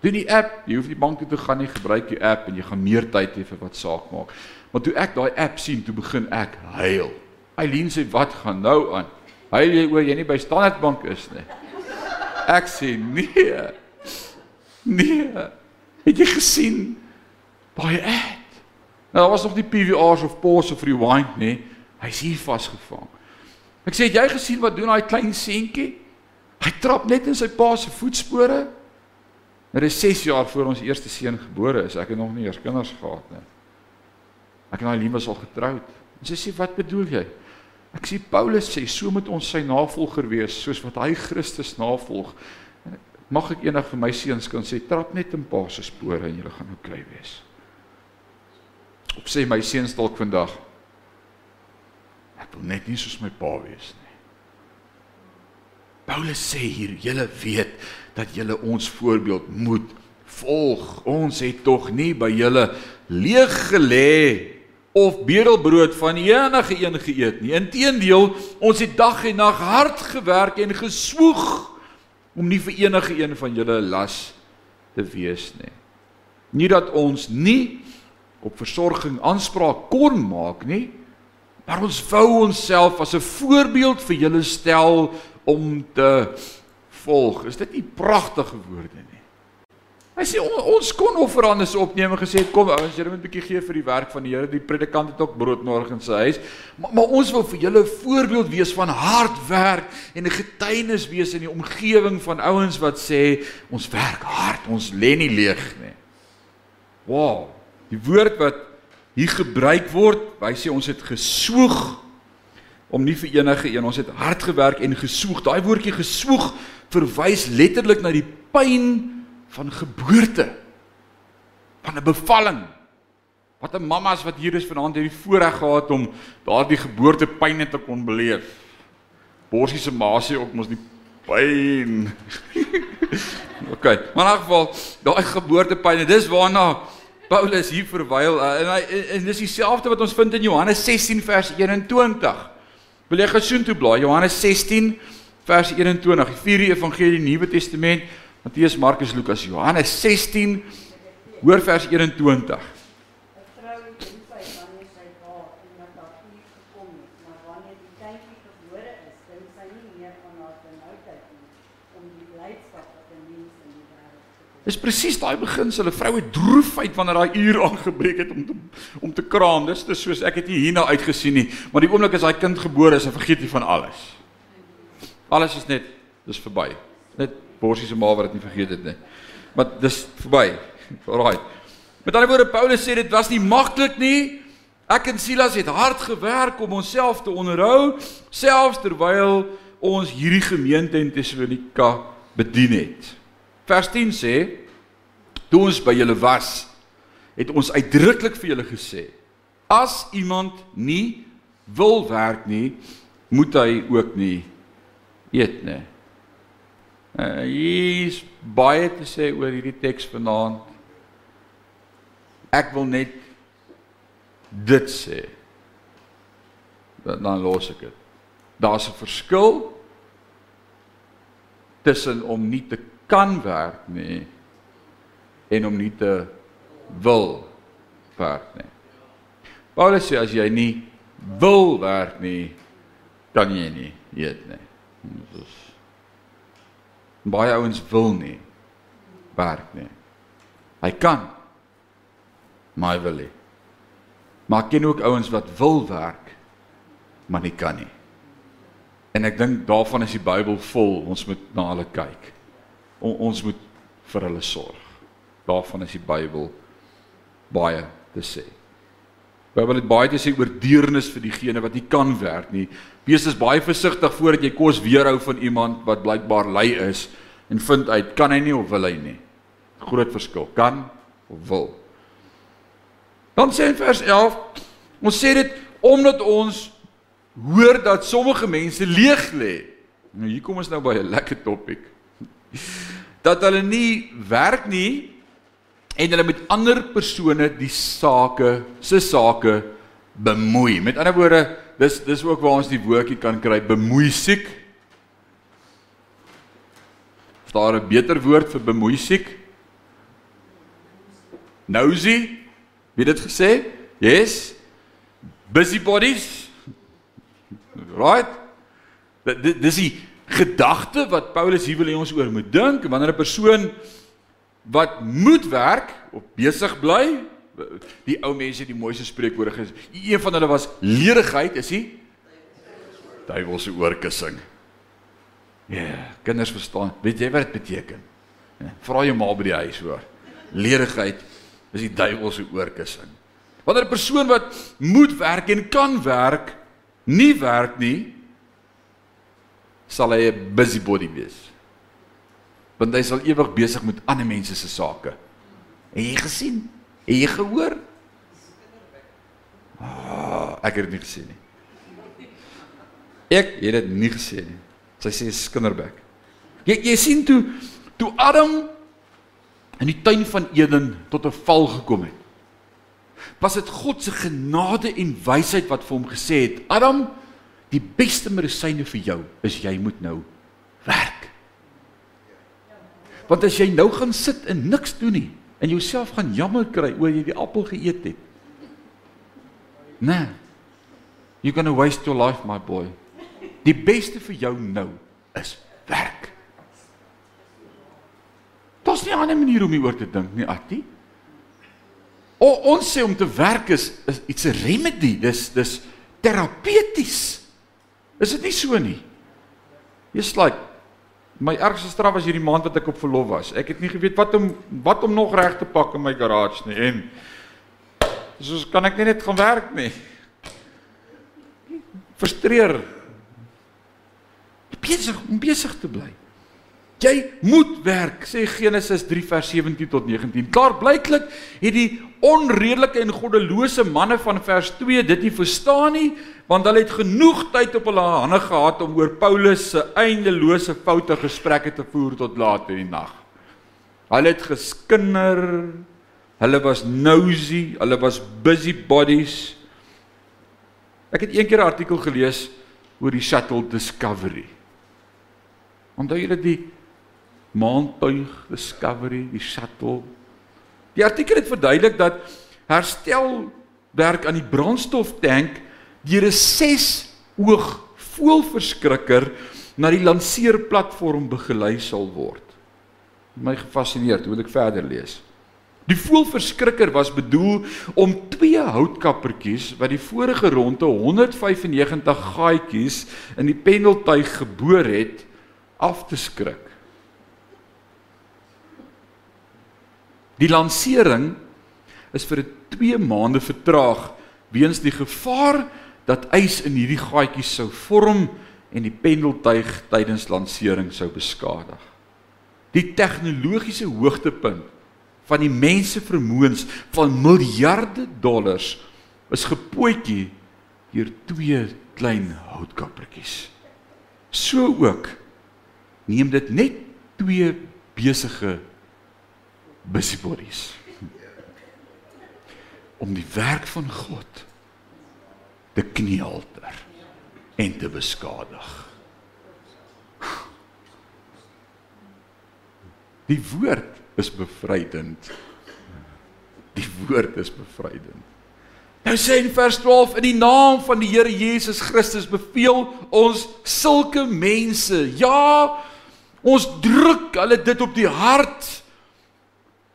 Doen die app, jy hoef nie bank toe te gaan nie, gebruik die app en jy gaan meer tyd hê vir wat saak maak. Maar toe ek daai app sien, toe begin ek huil. Eileen sê, "Wat gaan nou aan? Huil jy oor jy nie by Standard Bank is nie?" Ek sê, "Nee. Nee. Het jy gesien daai app? Nou daar was nog nie PVR's of pause of rewind nie. Hy's hier vasgevang. Ek sê, "Het jy gesien wat doen daai klein seentjie? Hy trap net in sy pa se voetspore." Dit is 6 jaar voor ons eerste seun gebore is. Ek het nog nie eers kinders gehad nie. Ek en hy lief was al getroud. En sy sê, "Wat bedoel jy?" Ek sê Paulus sê, "So moet ons sy navolger wees soos wat hy Christus navolg." Mag ek eendag vir my seuns kan sê, "Trap net in pa se spore en julle gaan oukei wees." Op sê my seuns dalk vandag, "Ek wil net nie soos my pa wees nie." Paulus sê hier, julle weet dat julle ons voorbeeld moet volg. Ons het tog nie by julle leeg gelê of bedelbrood van enige een geëet nie. Inteendeel, ons het dag en nag hard gewerk en geswoeg om nie vir enige een van julle las te wees nie. Nie dat ons nie op versorging aanspraak kon maak nie, maar ons wou onsself as 'n voorbeeld vir julle stel om te volg. Is dit nie pragtige woorde nie? Hy sê on, ons kon offerandes opneem en gesê kom ouens, julle moet 'n bietjie gee vir die werk van die Here. Die predikant het ook brood nodig in sy huis. Maar, maar ons wil vir julle 'n voorbeeld wees van hard werk en 'n getuienis wees in die omgewing van ouens wat sê ons werk hard, ons lê nie leeg nie. Wow, die woord wat hier gebruik word, hy sê ons het geswoeg om nie vir enige een ons het hard gewerk en geswoeg. Daai woordjie geswoeg verwys letterlik na die pyn van geboorte. Van 'n bevalling. Wat 'n mamma's wat hier is vanaand het die voorreg gehad om daardie geboortepyne te kon beleef. Borsie se ma sê ook mos die pyn. OK. Maar in elk geval, daai geboortepyne, dis waarna Paulus hier verwyl en hy en dis dieselfde wat ons vind in Johannes 16 vers 21. Wil jy gesoen toe blaai? Johannes 16 vers 21, die vierde evangelie Nuwe Testament, Matteus, Markus, Lukas, Johannes 16 hoor vers 21. Dis presies daai beginsel. 'n Vrou het droefheid wanneer haar uur aangebreek het om te om te kraam. Dis dis soos ek het nie hierna uitgesien nie, maar die oomblik as daai kind gebore is, dan vergeet jy van alles. Alles is net dis verby. Net borsie se ma wat dit nie vergeet het nie. Maar dis verby. Alraai. Met ander woorde Paulus sê dit was nie maklik nie. Ek en Silas het hard gewerk om onsself te onderhou, selfs terwyl ons hierdie gemeente in Tesalonika bedien het. Vers 10 sê: "Toe ons by julle was, het ons uitdruklik vir julle gesê: As iemand nie wil werk nie, moet hy ook nie eet nie." Uh, hier's baie te sê oor hierdie teks vanaand. Ek wil net dit sê. Dan los ek dit. Daar's 'n verskil tussen om nie te kan werk nie en om nie te wil werk nie. Paulus sê as jy nie wil werk nie, kan jy nie eet nie. Dis baie ouens wil nie werk nie. Hy kan maar hy wil nie. Maar ek ken ook ouens wat wil werk maar nie kan nie. En ek dink daarvan is die Bybel vol. Ons moet na hulle kyk. O, ons moet vir hulle sorg. Daarvan is die Bybel baie te sê. Bybel het baie te sê oor deernis vir diegene wat nie kan werk nie. Wees as baie versigtig voordat jy kos weerhou van iemand wat blykbaar lui is en vind uit kan hy nie of wil hy nie. Groot verskil. Kan of wil. Dan sê in vers 11, ons sê dit omdat ons hoor dat sommige mense leeg lê. Nou hier kom ons nou by 'n lekker topik. Dat hulle nie werk nie en hulle met ander persone die sake, se sake bemoei. Met ander woorde, dis dis ook waar ons die woordjie kan kry bemoei siek. Is daar 'n beter woord vir bemoei siek? Nosy? Wie dit gesê? Yes. Busybodies? Right? Dis die gedagte wat Paulus hier wil hê ons oor moet dink wanneer 'n persoon wat moet werk of besig bly, die ou mense die mooiste spreekwoorde gesê. Een van hulle was ledigheid, is hy? Duiwelse oorkussing. Ja, yeah, kinders verstaan. Weet jy wat dit beteken? Ja, vra jou ma by die huis hoor. Ledigheid is die duiwelse oorkussing. Wanneer 'n persoon wat moet werk en kan werk, nie werk nie, sal hy 'n busybody wees. Want hy sal ewig besig met ander mense se sake. Het jy gesien? Het jy gehoor? Oh, ek het dit nie gesien nie. Ek het dit nie gesien nie. Sy sê skinderbek. Jy jy sien toe toe Adam in die tuin van Eden tot 'n val gekom het was dit God se genade en wysheid wat vir hom gesê het: "Adam, die beste medisyne vir jou is jy moet nou werk." Want as jy nou gaan sit en niks doen nie en jouself gaan jammer kry oor jy die appel geëet het. Nee. You're going to waste your life, my boy. Die beste vir jou nou is werk. Daar's nie 'n ander manier om hieroor te dink nie, Attie. O, ons sê om te werk is, is iets 'n remedy. Dis dis terapeuties. Is dit nie so nie? Jy's like my ergste straf was hierdie maand wat ek op verlof was. Ek het nie geweet wat om wat om nog reg te pak in my garage nie en soos kan ek nie net gaan werk nie. Frustreer. Besig om besig te bly. Jy moet werk, sê Genesis 3 vers 17 tot 19. Klaar blyklik het die onredelike en goddelose manne van vers 2 dit nie verstaan nie, want hulle het genoeg tyd op hulle hande gehad om oor Paulus se eindelose foute gesprekke te voer tot laat in die nag. Hulle het geskinder. Hulle was nosy, hulle was busybodies. Ek het eendag 'n artikel gelees oor die shuttle Discovery. Onthou julle die maantuig Discovery, die shuttle. Die artikel het verduidelik dat herstelwerk aan die brandstoftank deur 'n 6 oog voelverskrikker na die lanseerplatform begelei sal word. My gefassineerd, wil ek verder lees? Die voelverskrikker was bedoel om twee houtkappertjies wat die vorige ronde 195 gaatjies in die pendeltuig geboor het af te skrik. Die lansering is vir 2 maande vertraag weens die gevaar dat ys in hierdie gaatjies sou vorm en die pendeltuig tydens lansering sou beskadig. die tegnologiese hoogtepunt van die mense vermoëns van miljarde dollars is gepootjie deur twee klein houtkappertjies. So ook neem dit net twee besige busybodies om die werk van God te knielter en te beskadig. Die woord is bevrydend. Die woord is bevrydend. Nou sê in vers 12 in die naam van die Here Jesus Christus beveel ons sulke mense. Ja, ons druk hulle dit op die hart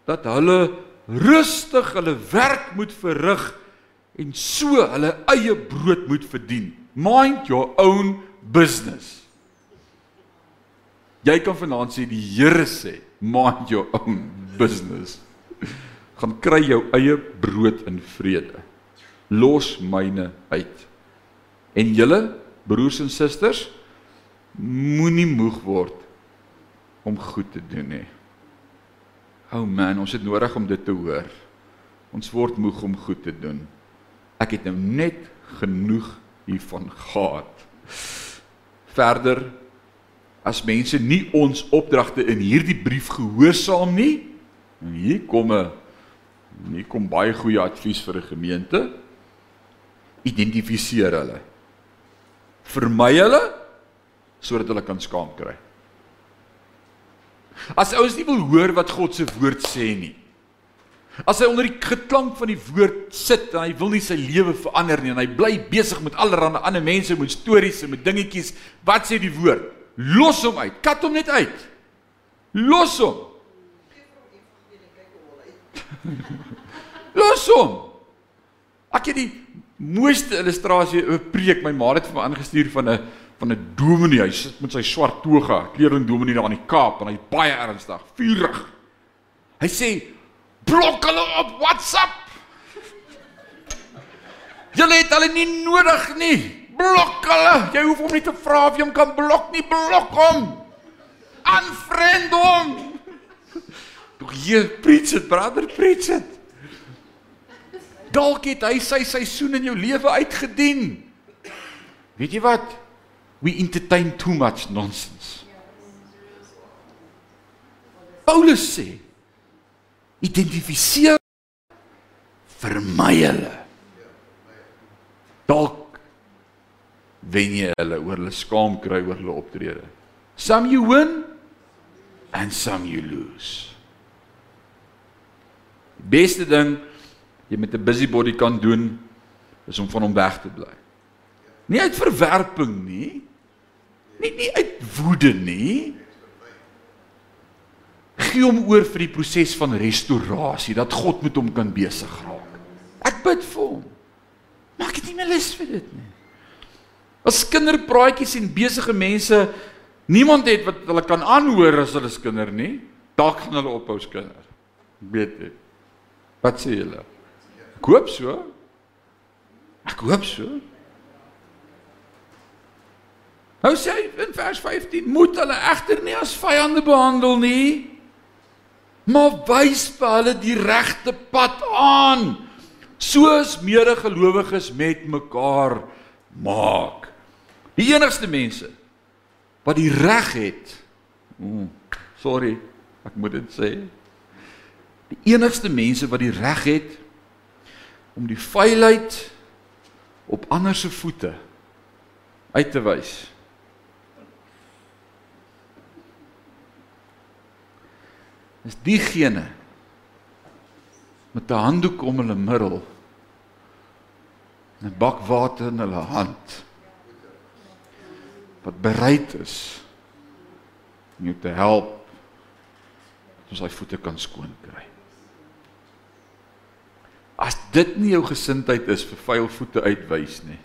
dat hulle rustig hulle werk moet verrig en so hulle eie brood moet verdien. Mind your own business. Jy kan vanaand sê die Here sê, mind your own business. Gaan kry jou eie brood in vrede. Los myne uit. En julle broers en susters, moenie moeg word om goed te doen nie. O oh man, ons het nodig om dit te hoor. Ons word moeg om goed te doen. Ek het nou net genoeg hiervan gehad. Verder as mense nie ons opdragte in hierdie brief gehoorsaam nie, hier kom 'n hier kom baie goeie advies vir 'n gemeente. Identifiseer hulle. Vermy hulle sodat hulle kan skaam kry. As ouens nie wil hoor wat God se woord sê nie. As hy onder die geklank van die woord sit en hy wil nie sy lewe verander nie en hy bly besig met allerlei ander mense met stories en met dingetjies, wat sê die woord? Los hom uit. Kat hom net uit. Los hom. Los hom. Ek het die mooiste illustrasie 'n preek my ma het vir my aangestuur van 'n van 'n dominee. Hy sit met sy swart toga, kleerling dominee daar in die Kaap en hy's baie ernstig, vurig. Hy sê: "Blok hulle op WhatsApp." Jy het hulle nie nodig nie. Blok hulle. Jy hoef hom nie te vra of jy hom kan blok nie. Blok hom. Unfriend hom. Toe jy preach it, brother, preach it. Dalk het hy sy seisoen in jou lewe uitgedien. Weet jy wat? We entertain too much nonsense. Paulus sê identifiseer vermy hulle. Dalk wen jy hulle oor hulle skaam kry oor hulle optrede. Some you win and some you lose. Beste ding jy met 'n busybody kan doen is om van hom weg te bly. Nie uit verwerping nie. Nie nie uit woede nie. Gee hom oor vir die proses van restaurasie dat God met hom kan besig raak. Ek bid vir hom. Maak dit nie meer lus vir dit nie. As kinderpraatjies en besige mense niemand het wat hulle kan aanhoor as hulle skinder nie, dalk gaan hulle ophou skinder. Weet jy? Wat sê julle? Ek hoop so. Ek hoop so. Nou sê hy in vers 15, moet hulle egter nie as vyande behandel nie, maar wys vir hulle die regte pad aan, soos medegelowiges met mekaar maak. Die enigste mense wat die reg het. Mm, sorry, ek moet dit sê. Die enigste mense wat die reg het om die veiligheid op ander se voete uit te wys is diegene met 'n handdoek om hulle middel en 'n bak water in hulle hand wat bereid is om jou te help om sy voete kan skoon kry. As dit nie jou gesindheid is vir vuil voete uitwys nie,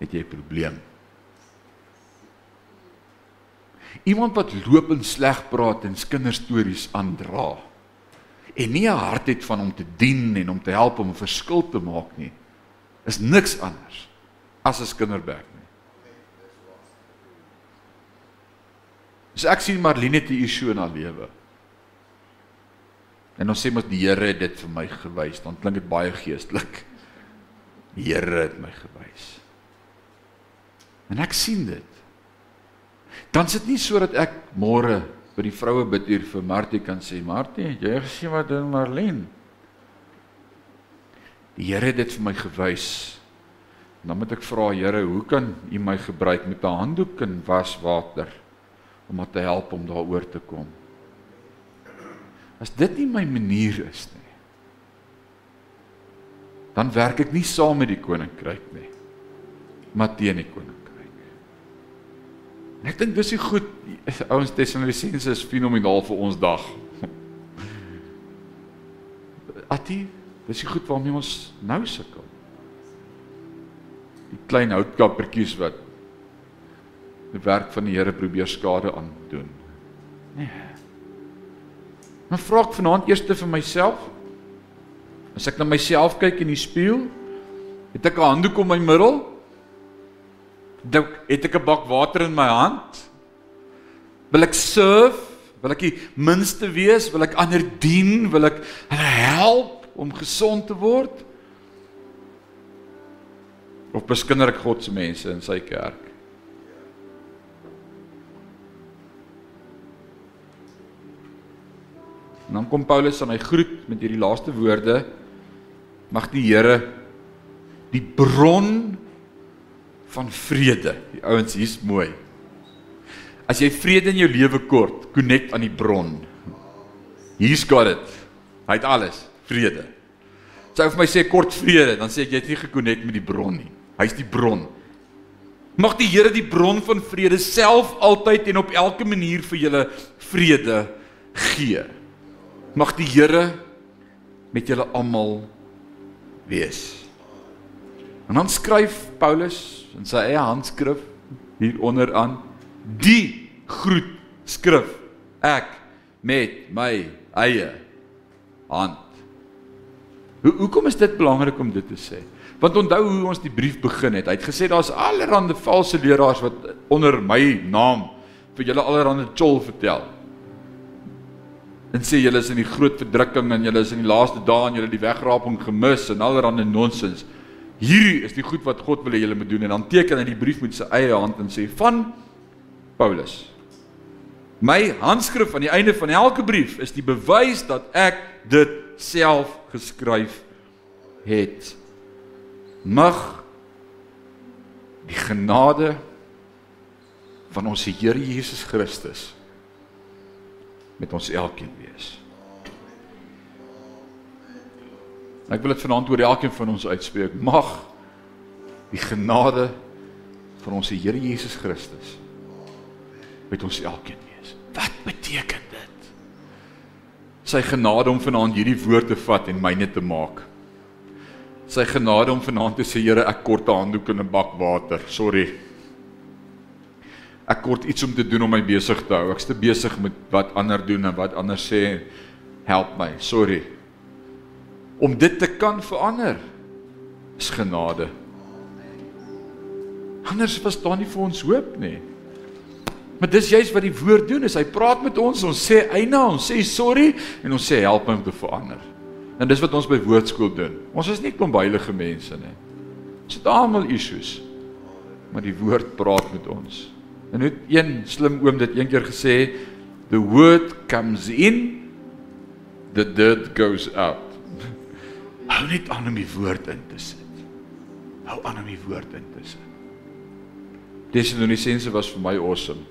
het jy 'n probleem. Iemand wat loop en sleg praat en kinderstories aandra en nie 'n hart het van om te dien en om te help om 'n verskil te maak nie, is niks anders as 'n kinderberg nie. As ek sien Marlene het 'n issue in haar lewe. En ons sê mos die Here het dit vir my gewys, dan klink dit baie geestelik. Die Here het my gewys. En ek sien dit. Dan sit nie sodat ek môre by die vroue biduur vir Martie kan sê, Martie, jy het gesien wat doen Marlene? Die Here het dit vir my gewys. Dan moet ek vra Here, hoe kan U my gebruik met 'n handdoek en waswater om maar te help om daaroor te kom? As dit nie my manier is nie, dan werk ek nie saam met die koninkryk nie, maar teen die koninkryk. Ek dink dis die goed ouens Tessalonisense is fenomenaal vir ons dag. Ati, dis die goed waarmee ons nou sukkel. Die klein houtkappertjies wat die werk van die Here probeer skade aan doen. Nee. Maar vra ek vanaand eers vir myself. As ek na myself kyk in die spieël, het ek 'n handdoek om my middel dink het ek 'n bak water in my hand? Wil ek surf? Wil ek die minste wees? Wil ek ander dien? Wil ek hulle help om gesond te word? Of beskinder ek God se mense in sy kerk? En dan kom Paulus aan hy groet met hierdie laaste woorde: Mag die Here die bron van vrede. Die ouens hier's mooi. As jy vrede in jou lewe kort, connect aan die bron. Hier's got it. Hy het alles, vrede. Sou vir my sê kort vrede, dan sê ek jy het nie gekonnekt met die bron nie. Hy's die bron. Mag die Here die bron van vrede self altyd en op elke manier vir julle vrede gee. Mag die Here met julle almal wees. En dan skryf Paulus in sy eie handskrif hieronder aan die groet skrif ek met my eie hand. Hoe hoekom is dit belangrik om dit te sê? Want onthou hoe ons die brief begin het. Hy het gesê daar's allerlei valse leraars wat onder my naam vir julle allerlei chol vertel. En sê julle is in die groot verdrukking en julle is in die laaste dae en julle die wegraping gemis en allerlei nonsens. Hierdie is die goed wat God wil hê julle moet doen en dan teken hy die brief met sy eie hand en sê van Paulus. My handskrif aan die einde van elke brief is die bewys dat ek dit self geskryf het. Mag die genade van ons Here Jesus Christus met ons elkeen wees. Ek wil dit vanaand oor elkeen van ons uitspreek. Mag die genade van ons Here Jesus Christus met ons elkeen wees. Wat beteken dit? Sy genade om vanaand hierdie woord te vat en myne te maak. Sy genade om vanaand te sê Here, ek kort 'n handdoek en 'n bak water. Sorry. Ek kort iets om te doen om my besig te hou. Ek's te besig met wat ander doen en wat ander sê. Help my. Sorry om dit te kan verander is genade. Anders was daar nie vir ons hoop nie. Maar dis juist wat die woord doen, is hy praat met ons, ons sê eina, ons sê sorry en ons sê help my om te verander. En dis wat ons by woordskool doen. Ons is nie klomp heilige mense nie. Ons het almal issues. Maar die woord praat met ons. En het een slim oom dit eendag gesê, the word comes in, the dirt goes out. Hou net aan om die woord in te sit. Hou aan om die woord in te sit. Tessalonisense was vir my awesome.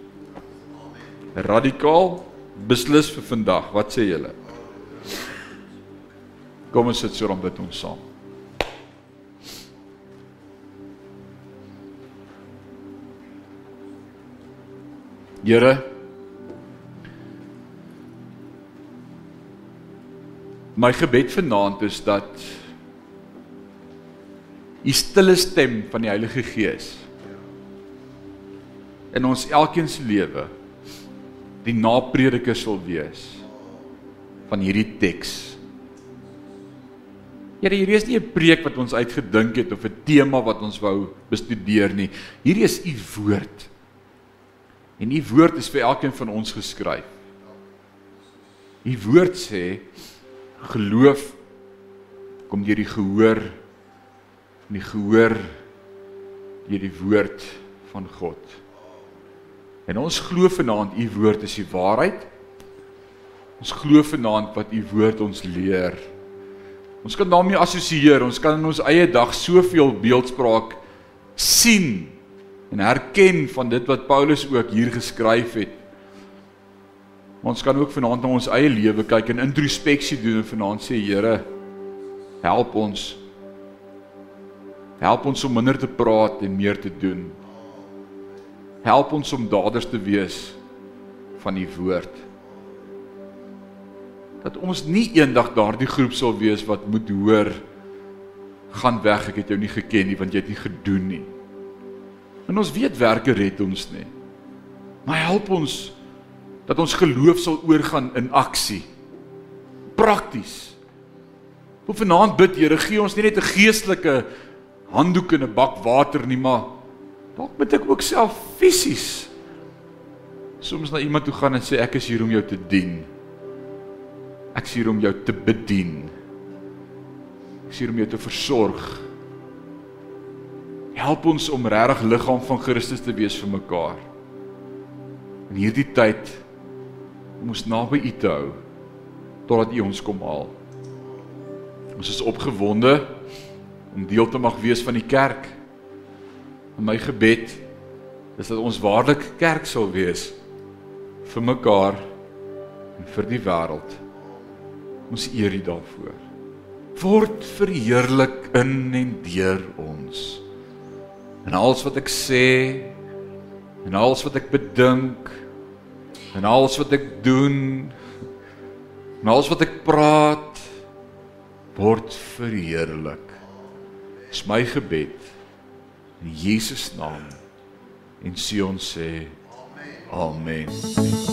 Radikaal beslis vir vandag. Wat sê julle? Kom ons sit so rond bid ons saam. Here My gebed vanaand is dat u stille stem van die Heilige Gees in ons elkeen se lewe die naprediker sal wees van hierdie teks. Here, hierdie is nie 'n preek wat ons uitgedink het of 'n tema wat ons wou bestudeer nie. Hierdie is u woord. En u woord is vir elkeen van ons geskryf. U woord sê geloof kom deur die gehoor van die gehoor deur die woord van God. En ons glo vanaand u woord is die waarheid. Ons glo vanaand wat u woord ons leer. Ons kan daarmee assosieer. Ons kan in ons eie dag soveel beeldspraak sien en herken van dit wat Paulus ook hier geskryf het. Ons kan ook vanaand na ons eie lewe kyk en introspeksie doen en vanaand sê Here, help ons. Help ons om minder te praat en meer te doen. Help ons om daders te wees van u woord. Dat ons nie eendag daardie groep sal wees wat moet hoor gaan weg, ek het jou nie geken nie want jy het nie gedoen nie. En ons weet werke red ons nie. Maar help ons dat ons geloof sal oorgaan in aksie. Prakties. Hoe vanaand bid Here, gee ons nie net 'n geestelike handdoek en 'n bak water nie, maar dalk moet ek ook self fisies soms na iemand toe gaan en sê ek is hier om jou te dien. Ek is hier om jou te bedien. Ek is hier om jou te versorg. Help ons om regtig liggaam van Christus te wees vir mekaar. In hierdie tyd om ons naby U te hou totdat U ons kom haal. Ons is opgewonde om deel te mag wees van die kerk. En my gebed is dat ons waarlik kerk sal wees vir mekaar en vir die wêreld. Ons eer U daarvoor. Word verheerlik in en deur ons en alles wat ek sê en alles wat ek bedink en alles wat ek doen en alles wat ek praat word verheerlik. Dis my gebed in Jesus naam. En Sion sê amen. amen.